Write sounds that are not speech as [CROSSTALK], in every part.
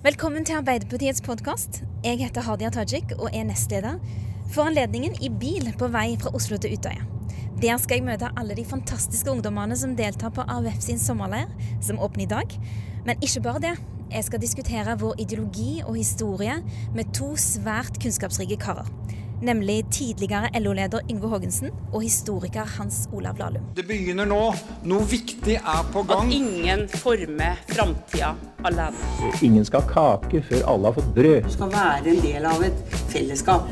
Velkommen til Arbeiderpartiets podkast. Jeg heter Hadia Tajik og er nestleder for anledningen i bil på vei fra Oslo til Utøya. Der skal jeg møte alle de fantastiske ungdommene som deltar på AUF sin sommerleir, som åpner i dag. Men ikke bare det. Jeg skal diskutere vår ideologi og historie med to svært kunnskapsrike karer nemlig tidligere LO-leder Yngve Haagensen og historiker Hans Olav Lahlum. Det begynner nå. Noe viktig er på gang. At ingen former framtida alene. Ingen skal ha kake før alle har fått brød. Du skal være en del av et fellesskap.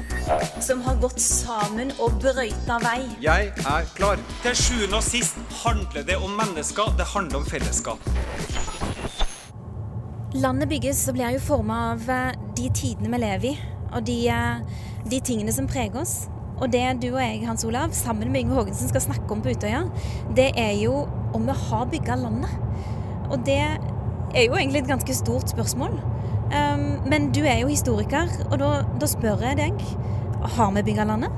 Som har gått sammen og brøyta vei. Jeg er klar. Til sjuende og sist handler det om mennesker. Det handler om fellesskap. Landet bygges og blir jo forma av eh, de tidene vi lever i, og de eh, de tingene som preger oss. Og det du og jeg, Hans Olav, sammen med Yngve Haagensen skal snakke om på Utøya, det er jo om vi har bygga landet. Og det er jo egentlig et ganske stort spørsmål. Um, men du er jo historiker, og da, da spør jeg deg har vi bygga landet?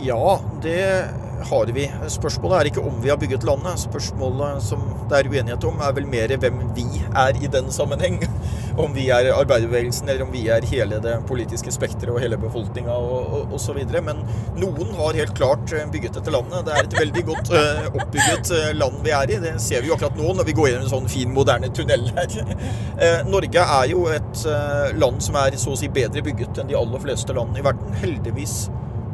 Ja, det har vi. Spørsmålet er ikke om vi har bygget landet. Spørsmålet som det er uenighet om, er vel mer hvem vi er i den sammenheng. Om vi er arbeiderbevegelsen, eller om vi er hele det politiske spekteret og hele befolkninga osv. Men noen har helt klart eh, bygget dette landet. Det er et veldig godt uh, oppbygget uh, land vi er i. Det ser vi jo akkurat nå når vi går gjennom en sånn fin, moderne tunnel her. Uh, [LAUGHS] Norge er jo et land som er så å si bedre bygget enn de aller fleste land i verden. Heldigvis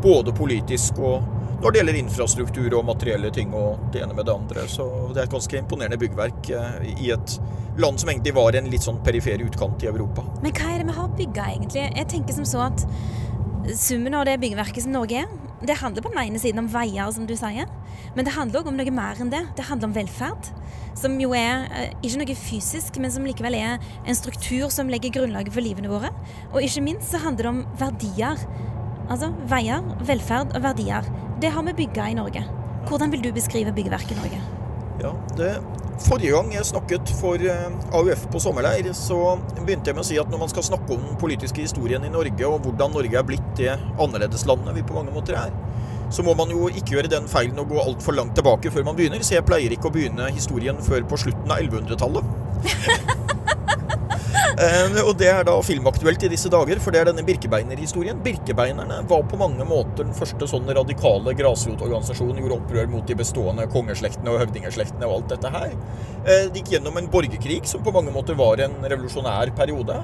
både politisk og når det gjelder infrastruktur og materielle ting og det ene med det andre. Så det er et ganske imponerende byggverk eh, i et land som egentlig var en litt sånn perifer utkant i Europa. Men hva er det vi har bygga, egentlig? Jeg tenker som så at summen av det byggverket som Norge er, det handler på den ene siden om veier, som du sier. Men det handler òg om noe mer enn det. Det handler om velferd. Som jo er eh, ikke noe fysisk, men som likevel er en struktur som legger grunnlaget for livene våre. Og ikke minst så handler det om verdier. Altså veier, velferd og verdier. Det har vi bygga i Norge. Hvordan vil du beskrive byggverket i Norge? Ja, det Forrige gang jeg snakket for eh, AUF på sommerleir, så begynte jeg med å si at når man skal snakke om den politiske historien i Norge, og hvordan Norge er blitt det annerledeslandet vi på mange måter er, så må man jo ikke gjøre den feilen å gå altfor langt tilbake før man begynner. Så jeg pleier ikke å begynne historien før på slutten av 1100-tallet. [LAUGHS] Eh, og det er da filmaktuelt i disse dager, for det er denne Birkebeiner-historien. Birkebeinerne var på mange måter den første sånn radikale grasrotorganisasjonen. Gjorde opprør mot de bestående kongeslektene og høvdingeslektene og alt dette her. Eh, de gikk gjennom en borgerkrig som på mange måter var en revolusjonær periode.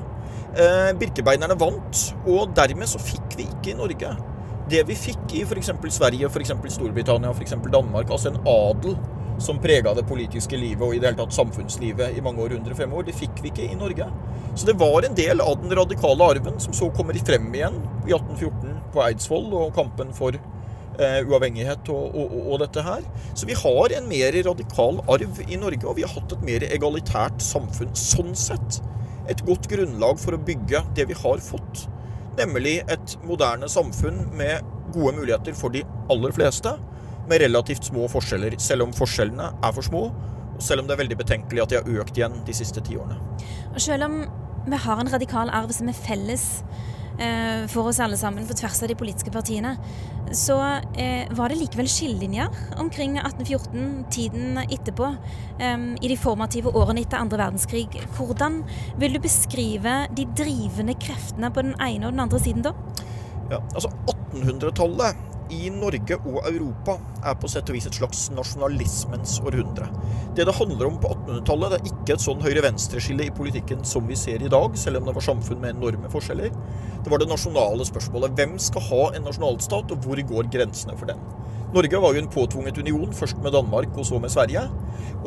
Eh, Birkebeinerne vant, og dermed så fikk vi ikke i Norge det vi fikk i f.eks. Sverige, f.eks. Storbritannia, f.eks. Danmark, altså en adel som prega det politiske livet og i det hele tatt samfunnslivet i mange år under fem år. Det fikk vi ikke i Norge. Så det var en del av den radikale arven som så kommer frem igjen i 1814 på Eidsvoll og kampen for eh, uavhengighet og, og, og, dette her. Så vi har en mer radikal arv i Norge, og vi har hatt et mer egalitært samfunn sånn sett. Et godt grunnlag for å bygge det vi har fått. Nemlig et moderne samfunn med gode muligheter for de aller fleste med relativt små forskjeller, selv om forskjellene er for små, og selv om det er veldig betenkelig at de har økt igjen de siste ti årene. Og selv om vi har en radikal arv som er felles eh, for oss alle sammen på tvers av de politiske partiene, så eh, var det likevel skillelinjer omkring 1814, tiden etterpå, eh, i de formative årene etter andre verdenskrig. Hvordan vil du beskrive de drivende kreftene på den ene og den andre siden da? Ja, altså 1800-tallet i Norge og Europa er på sett og vis et slags nasjonalismens århundre. Det det handler om på 1800-tallet, det er ikke et sånn høyre-venstre-skille i politikken som vi ser i dag, selv om det var samfunn med enorme forskjeller. Det var det nasjonale spørsmålet. Hvem skal ha en nasjonalstat, og hvor går grensene for den? Norge var jo en påtvunget union, først med Danmark og så med Sverige.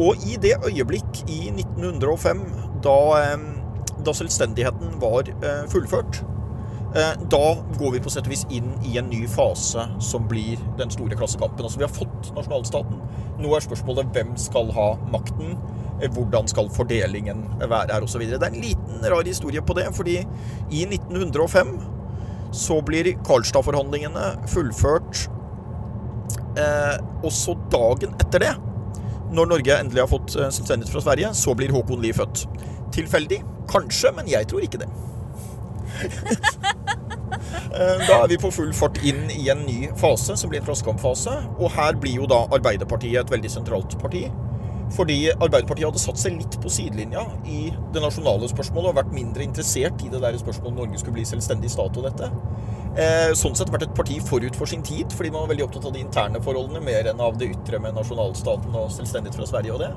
Og i det øyeblikk i 1905, da, eh, da selvstendigheten var eh, fullført, da går vi på sett og vis inn i en ny fase som blir den store klassekampen. Altså Vi har fått nasjonalstaten. Nå er spørsmålet hvem skal ha makten? Eh, hvordan skal fordelingen være her, osv. Det er en liten rar historie på det, fordi i 1905 så blir Karlstad-forhandlingene fullført. Eh, også dagen etter det, når Norge endelig har fått eh, selvstendighet fra Sverige, så blir Håkon Lie født. Tilfeldig? Kanskje, men jeg tror ikke det. [LAUGHS] Eh, da er vi på full fart inn i en ny fase, som blir en klassekampfase. Og her blir jo da Arbeiderpartiet et veldig sentralt parti. Fordi Arbeiderpartiet hadde satt seg litt på sidelinja i det nasjonale spørsmålet og vært mindre interessert i det der spørsmålet om Norge skulle bli selvstendig stat og dette. Eh, sånn sett vært et parti forut for sin tid, fordi man var veldig opptatt av de interne forholdene mer enn av det ytre med nasjonalstaten og selvstendighet fra Sverige og det.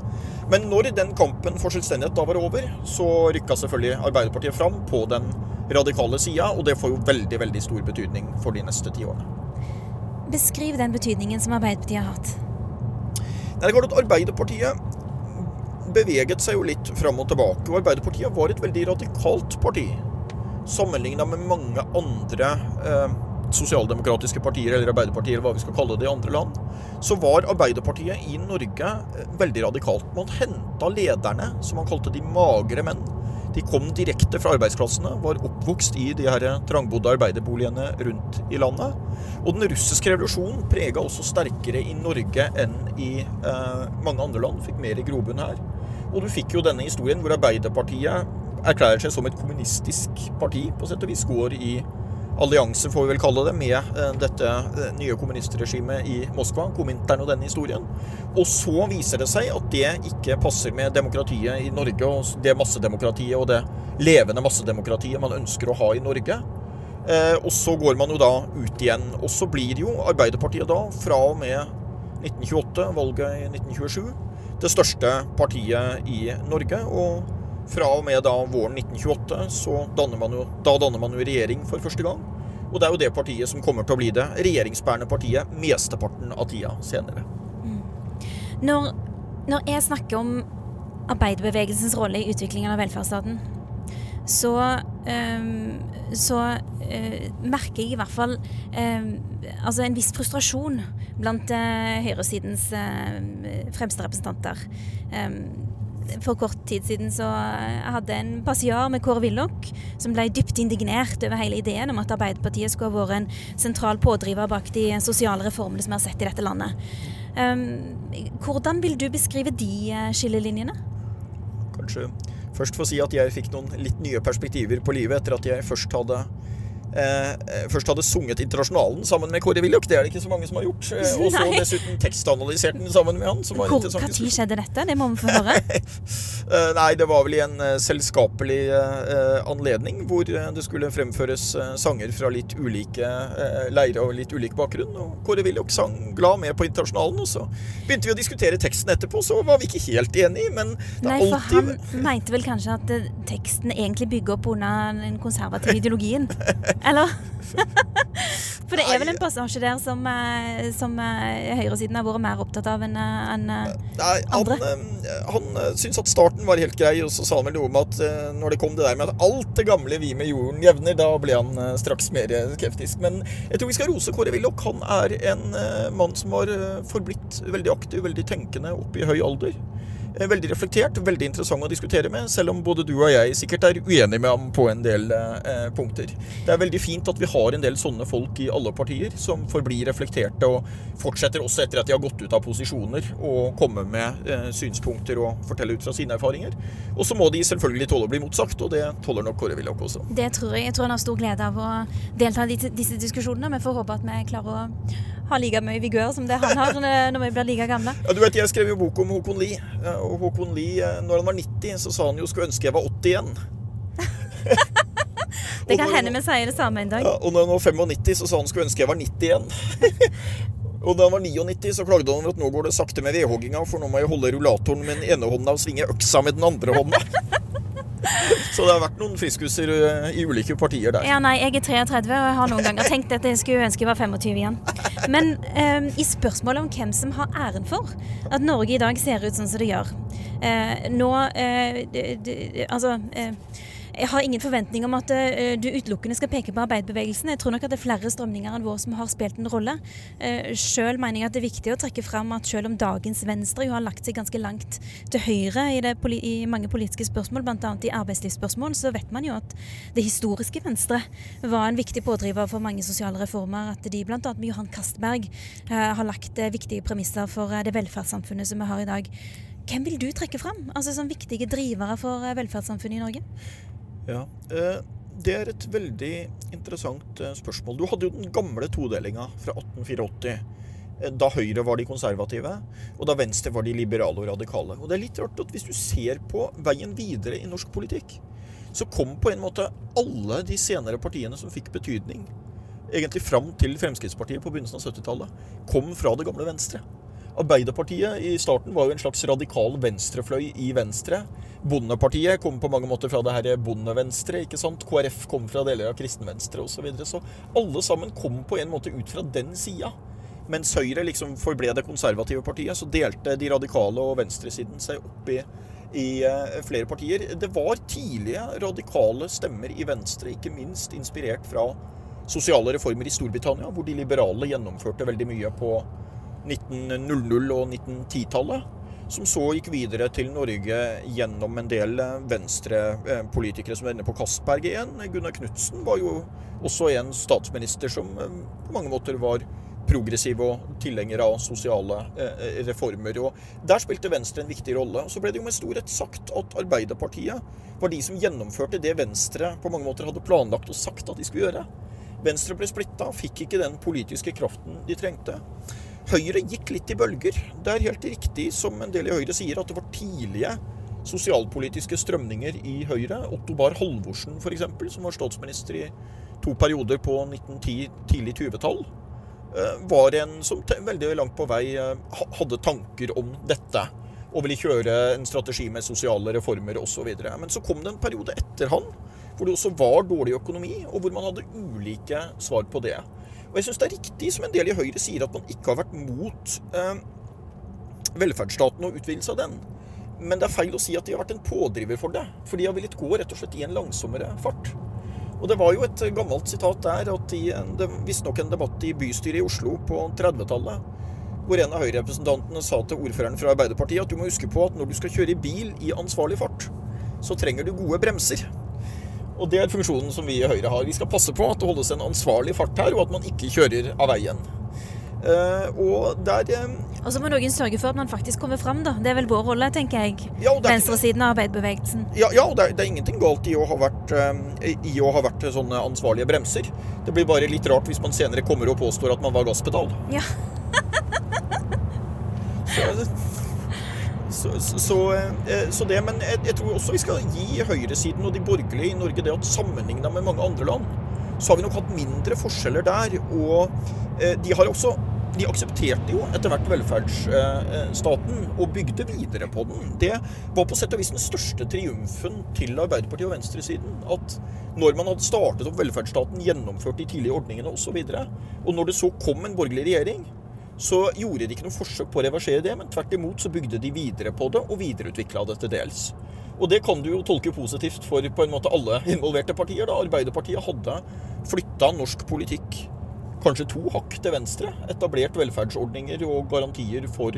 Men når den kampen for selvstendighet da var over, så rykka selvfølgelig Arbeiderpartiet fram på den radikale sida, og det får jo veldig, veldig stor betydning for de neste ti årene. Beskriv den betydningen som Arbeiderpartiet har hatt. Det er klart at Arbeiderpartiet beveget seg jo litt fram og tilbake. Og Arbeiderpartiet var et veldig radikalt parti. Sammenligna med mange andre eh, sosialdemokratiske partier, eller Arbeiderpartiet, eller hva vi skal kalle det i andre land, så var Arbeiderpartiet i Norge eh, veldig radikalt. Man henta lederne, som man kalte de magre menn. De kom direkte fra arbeidsklassene, var oppvokst i de her trangbodde arbeiderboligene rundt i landet. Og den russiske revolusjonen prega også sterkere i Norge enn i eh, mange andre land. Fikk mer i grobunn her. Og du fikk jo denne historien hvor Arbeiderpartiet erklærer seg som et kommunistisk parti, på sett og vis går i allianse, får vi vel kalle det, med eh, dette eh, nye kommunistregimet i Moskva, Komintern og denne historien. Og så viser det seg at det ikke passer med demokratiet i Norge, og det massedemokratiet og det levende massedemokratiet man ønsker å ha i Norge. Eh, og så går man jo da ut igjen. Og så blir jo Arbeiderpartiet da, fra og med 1928, valget i 1927, det største partiet i Norge. og fra og med da våren 1928 så danner man jo, da danner man jo regjering for første gang. Og det er jo det partiet som kommer til å bli det regjeringsbærende partiet mesteparten av tida senere. Mm. Når, når, jeg snakker om arbeiderbevegelsens rolle i utviklingen av velferdsstaten, så, øh, så øh, merker jeg i hvert fall øh, altså en viss frustrasjon blant uh, høyresidens uh, fremste representanter. Um, for kort tid siden så eh, hadde en passiar med Kåre Willoch som ble dypt indignert over hele ideen om at Arbeiderpartiet skulle ha vært en sentral pådriver bak de sosiale reformene som vi har sett i dette landet. Um, hvordan vil du beskrive de eh, skillelinjene? Kanskje først få si at jeg fikk noen litt nye perspektiver på livet etter at jeg først hadde Eh, eh, først hadde sunget Internasjonalen sammen med Kåre Willoch. Det er det ikke så mange som har gjort. Eh, [LAUGHS] og så dessuten tekstanalysert den sammen med han. Hvor, Når skjedde dette? Det må vi få høre. [LAUGHS] eh, nei, det var vel i en selskapelig eh, anledning hvor det skulle fremføres sanger fra litt ulike leirer og litt ulik bakgrunn. Og Kåre Willoch sang glad med på Internasjonalen. Og så begynte vi å diskutere teksten etterpå, så var vi ikke helt enige, men det Nei, for alltid... han mente vel kanskje at teksten egentlig bygger opp under den konservative ideologien? [LAUGHS] Eller? [LAUGHS] For det er vel en passasje der som, eh, som eh, høyresiden har vært mer opptatt av enn eh, en Nei, andre? Han, han syntes at starten var helt grei, og så sa han vel noe om at når det kom det der med at alt det gamle vi med jorden jevner, da ble han straks mer skeptisk. Men jeg tror vi skal rose Kåre Willoch. Han er en mann som har forblitt veldig aktiv, veldig tenkende opp i høy alder. Eh, veldig reflektert, veldig interessant å diskutere med, selv om både du og jeg sikkert er uenige med ham på en del eh, punkter. Det er veldig fint at vi har en del sånne folk i alle partier, som forblir reflekterte og fortsetter også etter at de har gått ut av posisjoner, og kommer med eh, synspunkter og forteller ut fra sine erfaringer. Og så må de selvfølgelig tåle å bli motsagt, og det tåler nok Kåre Willoch også. Det tror jeg. Jeg tror han har stor glede av å delta i disse diskusjonene. Vi får håpe at vi klarer å ha like mye vigør som det han har når vi blir like gamle. Ja, du vet, Jeg skrev jo bok om Håkon Lie. Og Håkon Lie, eh, når han var 90, så sa han jo 'skulle ønske jeg var 80 igjen'. [LAUGHS] det kan hende vi sier det samme en dag. Ja, og når han var 95, så sa han 'skulle ønske jeg var 90 igjen'. [LAUGHS] og da han var 99, så klagde han over at nå går det sakte med vedhogginga, for nå må jeg holde rullatoren med den ene hånda og svinge øksa med den andre hånda. [LAUGHS] Så det har vært noen friskuser eh, i ulike partier der. Ja, nei, jeg er 33, og jeg har noen ganger tenkt at jeg skulle ønske jeg var 25 igjen. Men um, i spørsmålet om hvem som har æren for at Norge i dag ser ut sånn som det gjør uh, Nå uh, d, d, Altså uh, jeg har ingen forventning om at uh, du utelukkende skal peke på arbeiderbevegelsen. Jeg tror nok at det er flere strømninger enn vår som har spilt en rolle. Uh, selv mener jeg at det er viktig å trekke fram at selv om dagens Venstre jo har lagt seg ganske langt til høyre i, det, i mange politiske spørsmål, bl.a. i arbeidslivsspørsmål, så vet man jo at det historiske Venstre var en viktig pådriver for mange sosiale reformer. At de bl.a. med Johan Castberg uh, har lagt viktige premisser for det velferdssamfunnet som vi har i dag. Hvem vil du trekke fram altså som viktige drivere for velferdssamfunnet i Norge? Ja, eh, Det er et veldig interessant eh, spørsmål. Du hadde jo den gamle todelinga fra 1884. Eh, Da Høyre var de konservative, og da Venstre var de liberale og radikale. Og det er litt rart at hvis du ser på veien videre i norsk politikk, så kom på en måte alle de senere partiene som fikk betydning, egentlig fram til Fremskrittspartiet på begynnelsen av 70-tallet, kom fra det gamle Venstre. Arbeiderpartiet i starten var jo en slags radikal venstrefløy i Venstre. Bondepartiet kom på mange måter fra det her bondevenstre. ikke sant? KrF kom fra deler av kristenvenstre osv. Så, videre. så alle sammen kom på en måte ut fra den sida. Mens Høyre liksom forble det konservative partiet, så delte de radikale og venstresiden seg opp i, i eh, flere partier. Det var tidlige radikale stemmer i Venstre, ikke minst inspirert fra sosiale reformer i Storbritannia, hvor de liberale gjennomførte veldig mye på 1900- og 1910-tallet. Som så gikk videre til Norge gjennom en del venstrepolitikere som var inne på Castberg igjen. Gunnar Knudsen var jo også en statsminister som eh, på mange måter var progressiv og tilhenger av sosiale eh, reformer. Og Der spilte Venstre en viktig rolle. Og Så ble det jo med storhet sagt at Arbeiderpartiet var de som gjennomførte det Venstre på mange måter hadde planlagt og sagt at de skulle gjøre. Venstre ble splitta, fikk ikke den politiske kraften de trengte. Høyre gikk litt i bølger. Det er helt riktig som en del i Høyre sier, at det var tidlige sosialpolitiske strømninger i Høyre. Otto Bahr Halvorsen f.eks., som var statsminister i to perioder på 1910, tidlig 20-tall, eh, var en som veldig langt på vei eh, hadde tanker om dette. Og ville kjøre en strategi med sosiale reformer osv. Men så kom det en periode etter han hvor det også var dårlig økonomi, og hvor man hadde ulike svar på det. Og jeg syns det er riktig som en del i Høyre sier, at man ikke har vært mot eh, velferdsstaten og utvidelse av den. Men det er feil å si at de har vært en pådriver for det. For de har villet gå rett og slett i en langsommere fart. Og det var jo et gammelt sitat der at i en- det visstnok en debatt i bystyret i Oslo på 30-tallet, hvor en av Høyre-representantene sa til ordføreren fra Arbeiderpartiet at du må huske på at når du skal kjøre bil i ansvarlig fart, så trenger du gode bremser. Og det er funksjonen som vi i Høyre har. Vi skal passe på at det holdes en ansvarlig fart her, og at man ikke kjører av veien. Eh, og der eh, Og så må noen sørge for at man faktisk kommer fram, da. Det er vel vår rolle, tenker jeg. Ja, er- Venstresiden av arbeiderbevegelsen. Ja, ja og det, er, det er ingenting galt i å, ha vært, eh, i å ha vært sånne ansvarlige bremser. Det blir bare litt rart hvis man senere kommer og påstår at man var gasspedal. Ja. Så, så, så, eh, så det, Men jeg, tror også vi skal gi høyresiden og de borgerlige i Norge det at sammenligna med mange andre land, så har vi nok hatt mindre forskjeller der. Og eh, de har også de aksepterte jo etter hvert velferdsstaten og bygde videre på den. Det var på sett og vis den største triumfen til Arbeiderpartiet og venstresiden. At når man hadde startet opp velferdsstaten, gjennomført de tidlige ordningene osv., og, så videre, og når det så kom en borgerlig regjering, så gjorde de ikke noe forsøk på å reversere det, men tvert imot så bygde de videre på det og videreutvikla det til dels. Og det kan du jo tolke positivt for på en måte alle involverte partier. da Arbeiderpartiet hadde flytta norsk politikk kanskje to hakk til venstre. Etablert velferdsordninger og garantier for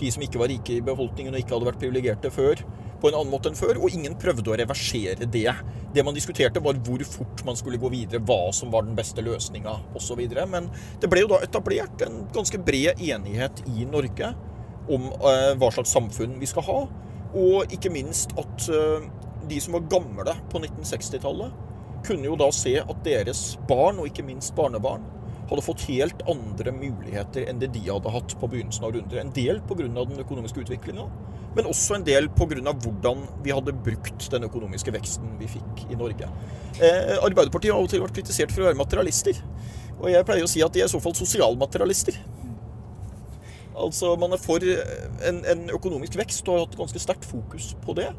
de som ikke var rike i befolkningen og ikke hadde vært privilegerte før, på en annen måte enn før. Og ingen prøvde å reversere det. Det man diskuterte, var hvor fort man skulle gå videre, hva som var den beste løsninga osv. Men det ble jo da etablert en ganske bred enighet i Norge om eh, hva slags samfunn vi skal ha. Og ikke minst at eh, de som var gamle på 1960-tallet, kunne jo da se at deres barn, og ikke minst barnebarn, hadde fått helt andre muligheter enn det de hadde hatt på begynnelsen av runder. En del pga. den økonomiske utviklinga, men også en del pga. hvordan vi hadde brukt den økonomiske veksten vi fikk i Norge. Eh, Arbeiderpartiet har av og til vært kritisert for å være materialister. Og jeg pleier å si at de er i så fall sosialmaterialister. Altså, man er for en, en økonomisk vekst og har hatt ganske sterkt fokus på det.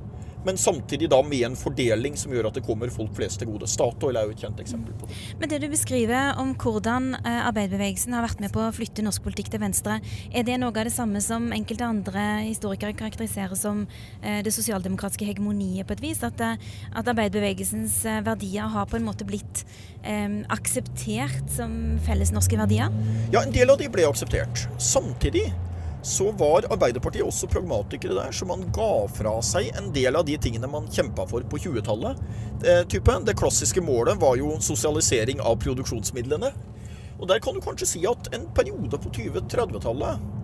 Men samtidig da med en fordeling som gjør at det kommer folk flest til gode. Statoil er jo et kjent eksempel på det. Men det du beskriver om hvordan eh, arbeiderbevegelsen har vært med på å flytte norsk politikk til venstre, er det noe av det samme som enkelte andre historikere karakteriserer som eh, det sosialdemokratiske hegemoniet på et vis? At, eh, at arbeiderbevegelsens verdier har på en måte blitt eh, akseptert som felles norske verdier? Ja, en del av de ble akseptert. Samtidig så var Arbeiderpartiet også pragmatikere der, så man ga fra seg en del av de tingene man kjempa for på 20-tallet. Det. Det klassiske målet var jo sosialisering av produksjonsmidlene. Og der kan du kanskje si at en periode på 20-30-tallet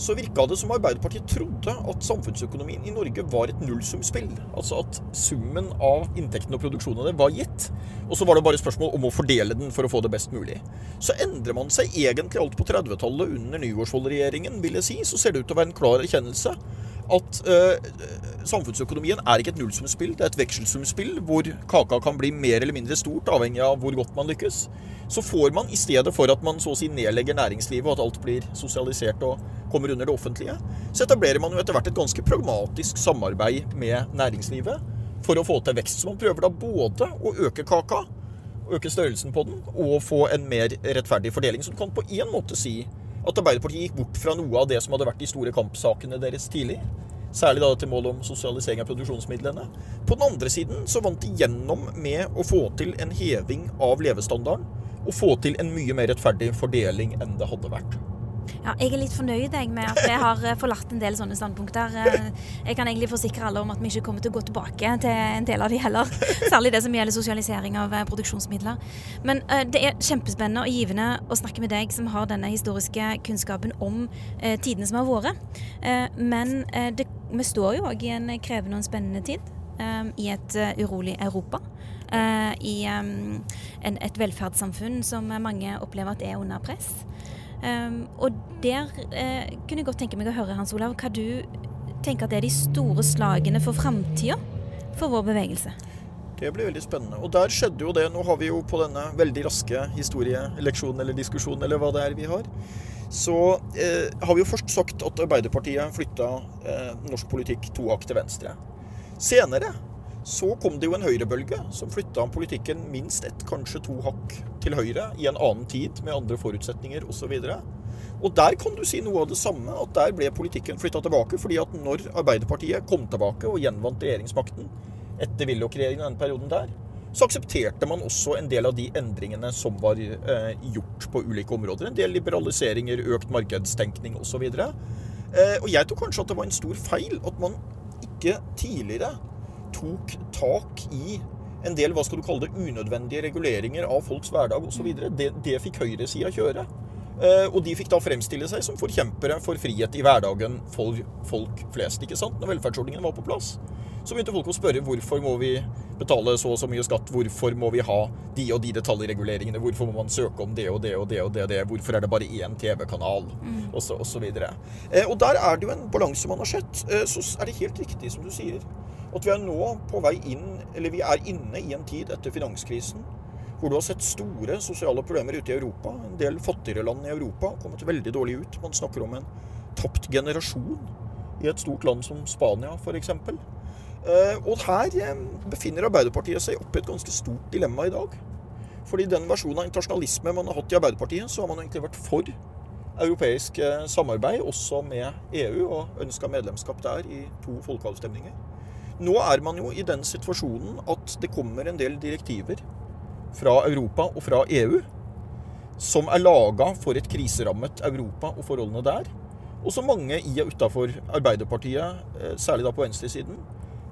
så virka det som Arbeiderpartiet trodde at samfunnsøkonomien i Norge var et nullsumspill. Altså at summen av inntektene og produksjonen av det var gitt. Og så var det bare spørsmål om å fordele den for å få det best mulig. Så endrer man seg egentlig alt på 30-tallet under Nygaardsvold-regjeringen, vil jeg si. Så ser det ut til å være en klar erkjennelse at uh, samfunnsøkonomien er ikke et nullsumspill, det er et vekselsumspill hvor kaka kan bli mer eller mindre stort, avhengig av hvor godt man lykkes. Så får man i stedet for at man så å si nedlegger næringslivet, og at alt blir sosialisert og kommer under det offentlige, så etablerer man jo etter hvert et ganske pragmatisk samarbeid med næringslivet for å få til vekst. Så man prøver da både å øke kaka, øke størrelsen på den, og få en mer rettferdig fordeling. Så du kan på én måte si at Arbeiderpartiet gikk bort fra noe av det som hadde vært de store kampsakene deres tidlig. Særlig da til mål om sosialisering av produksjonsmidlene. På den andre siden så vant de gjennom med å få til en heving av levestandarden. Og få til en mye mer rettferdig fordeling enn det hadde vært. Ja, jeg er litt fornøyd jeg, med at vi har eh, forlatt en del sånne standpunkter. Eh, jeg kan egentlig forsikre alle om at vi ikke kommer til å gå tilbake til en del av de heller. [LAUGHS] Særlig det som gjelder sosialisering av eh, produksjonsmidler. Men det er kjempespennende og givende å snakke med deg som har denne historiske kunnskapen om tidene som har vært. Men det, vi står jo òg i en krevende og spennende tid. I et urolig Europa. I et velferdssamfunn som mange opplever at er under press. Um, og der uh, kunne jeg godt tenke meg å høre, Hans Olav, hva du tenker at er de store slagene for framtida for vår bevegelse? Det blir veldig spennende. Og der skjedde jo det. Nå har vi jo på denne veldig raske historieleksjonen eller diskusjonen eller hva det er vi har, så eh, har vi jo først sagt at Arbeiderpartiet flytta eh, norsk politikk to hakk til venstre. Senere så kom det jo en høyrebølge som flytta politikken minst ett, kanskje to hakk til høyre i en annen tid med andre forutsetninger osv. Og, og der kan du si noe av det samme, at der ble politikken flytta tilbake. fordi at når Arbeiderpartiet kom tilbake og gjenvant regjeringsmakten etter Willoch-regjeringen den perioden der, så aksepterte man også en del av de endringene som var eh, gjort på ulike områder. En del liberaliseringer, økt markedstenkning osv. Eh, og jeg tror kanskje at det var en stor feil at man ikke tidligere tok tak i en del hva skal du kalle det, unødvendige reguleringer av folks hverdag osv. Det, det fikk høyresida kjøre. Uh, og de fikk da fremstille seg som forkjempere for frihet i hverdagen for folk flest. ikke sant? Når velferdsordningen var på plass, så begynte folk å spørre hvorfor må vi betale så og så mye skatt, hvorfor må vi ha de og de detaljreguleringene, hvorfor må man søke om det og det og det og det, og det hvorfor er det bare én TV-kanal, mm. osv. Og, uh, og der er det jo en balanse man har sett. Uh, så er det helt riktig som du sier at vi er nå på vei inn, eller vi er inne i en tid etter finanskrisen hvor du har sett store sosiale problemer ute i Europa. En del fattigere land i Europa har kommet veldig dårlig ut. Man snakker om en tapt generasjon i et stort land som Spania f.eks. Eh, og her eh, befinner Arbeiderpartiet seg oppe i et ganske stort dilemma i dag. Fordi den versjonen av internasjonalisme man har hatt i Arbeiderpartiet, så har man egentlig vært for europeisk eh, samarbeid, også med EU, og ønska medlemskap der i to folkeavstemninger. Nå er man jo i den situasjonen at det kommer en del direktiver fra Europa og fra EU som er laga for et kriserammet Europa og forholdene der. Og som mange i og utafor Arbeiderpartiet, eh, særlig da på venstresiden,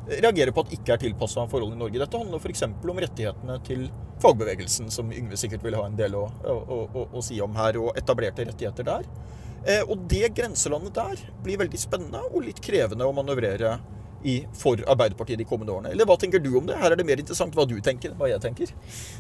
reagerer på at ikke er tilpassa forholdene i Norge. Dette handler f.eks. om rettighetene til fagbevegelsen, som Yngve sikkert vil ha en del å, å, å, å si om her, og etablerte rettigheter der. Eh, og det grenselandet der blir veldig spennende og litt krevende å manøvrere i, for Arbeiderpartiet de kommende årene? Eller hva tenker du om det? Her er det mer interessant hva du tenker enn hva jeg tenker.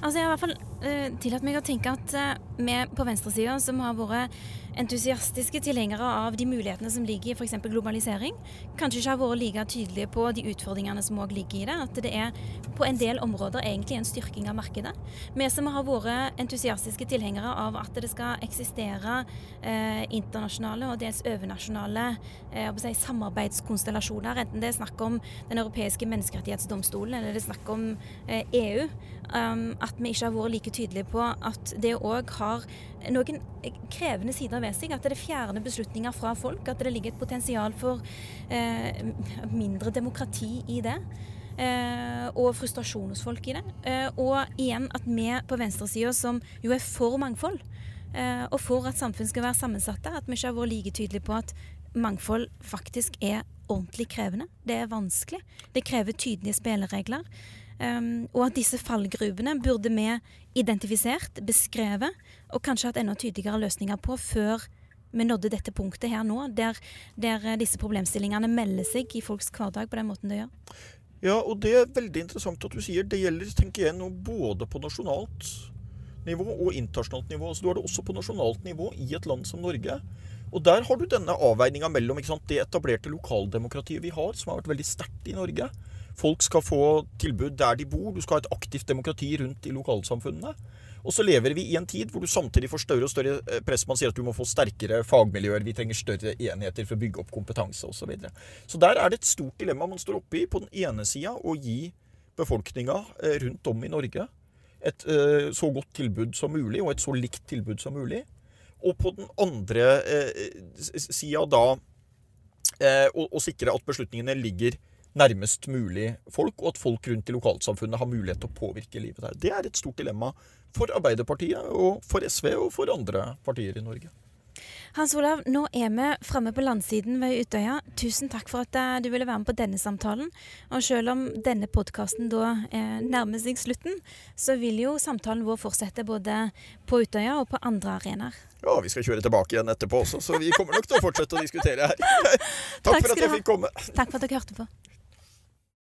Altså Jeg har i hvert fall uh, tillatt meg å tenke at uh, vi på venstresida, som har vært entusiastiske tilhengere av de mulighetene som ligger i f.eks. globalisering, kanskje ikke har vært like tydelige på de utfordringene som òg ligger i det. At det er på en del områder egentlig en styrking av markedet. Vi som har vært entusiastiske tilhengere av at det skal eksistere eh, internasjonale og dels overnasjonale eh, si, samarbeidskonstellasjoner, enten det er snakk om Den europeiske menneskerettighetsdomstolen eller det er snakk om eh, EU, um, at vi ikke har vært like tydelige på at det òg har noen krevende sider ved seg. At det fjerner beslutninger fra folk. At det ligger et potensial for uh, mindre demokrati i det. Uh, og frustrasjon hos folk i det. Uh, og igjen at vi på venstresida, som jo er for mangfold, og for at samfunn skal være sammensatte, at vi ikke har vært like tydelige på at mangfold faktisk er ordentlig krevende. Det er vanskelig. Det krever tydelige spilleregler. Um, og at disse fallgruvene burde vi identifisert, beskrevet og kanskje hatt enda tydeligere løsninger på før vi nådde dette punktet her nå, der, der eh, disse problemstillingene melder seg i folks hverdag på den måten det gjør. Ja, og det er veldig interessant at du sier. Det gjelder tenker jeg, nå både på nasjonalt nivå og internasjonalt nivå. Så du har det også på nasjonalt nivå i et land som Norge. Og der har du denne avveininga mellom sant, det etablerte lokaldemokratiet vi har, som har vært veldig sterkt i Norge. Folk skal få tilbud der de bor. Du skal ha et aktivt demokrati rundt i lokalsamfunnene. Og så lever vi i en tid hvor du samtidig får større og større eh, press. Man sier at du må få sterkere fagmiljøer, vi trenger større enheter for å bygge opp kompetanse osv. Så, videre. så der er det et stort dilemma man står oppe i. På den ene sida å gi befolkninga eh, rundt om i Norge et eh, så godt tilbud som mulig, og et så likt tilbud som mulig. Og på den andre sida da å sikre at beslutningene ligger nærmest mulig folk, og at folk rundt i lokalsamfunnet har mulighet til å påvirke livet der. Det er et stort dilemma for Arbeiderpartiet, og for SV og for andre partier i Norge. Hans Olav, nå er vi framme på landsiden ved Utøya. Tusen takk for at eh, du ville være med på denne samtalen. Og selv om denne podkasten da eh, nærmer seg slutten, så vil jo samtalen vår fortsette både på Utøya og på andre arenaer. Ja, vi skal kjøre tilbake igjen etterpå også, så vi kommer nok til å fortsette å diskutere her. [LAUGHS] takk, takk for at jeg fikk komme. Takk for at dere hørte på.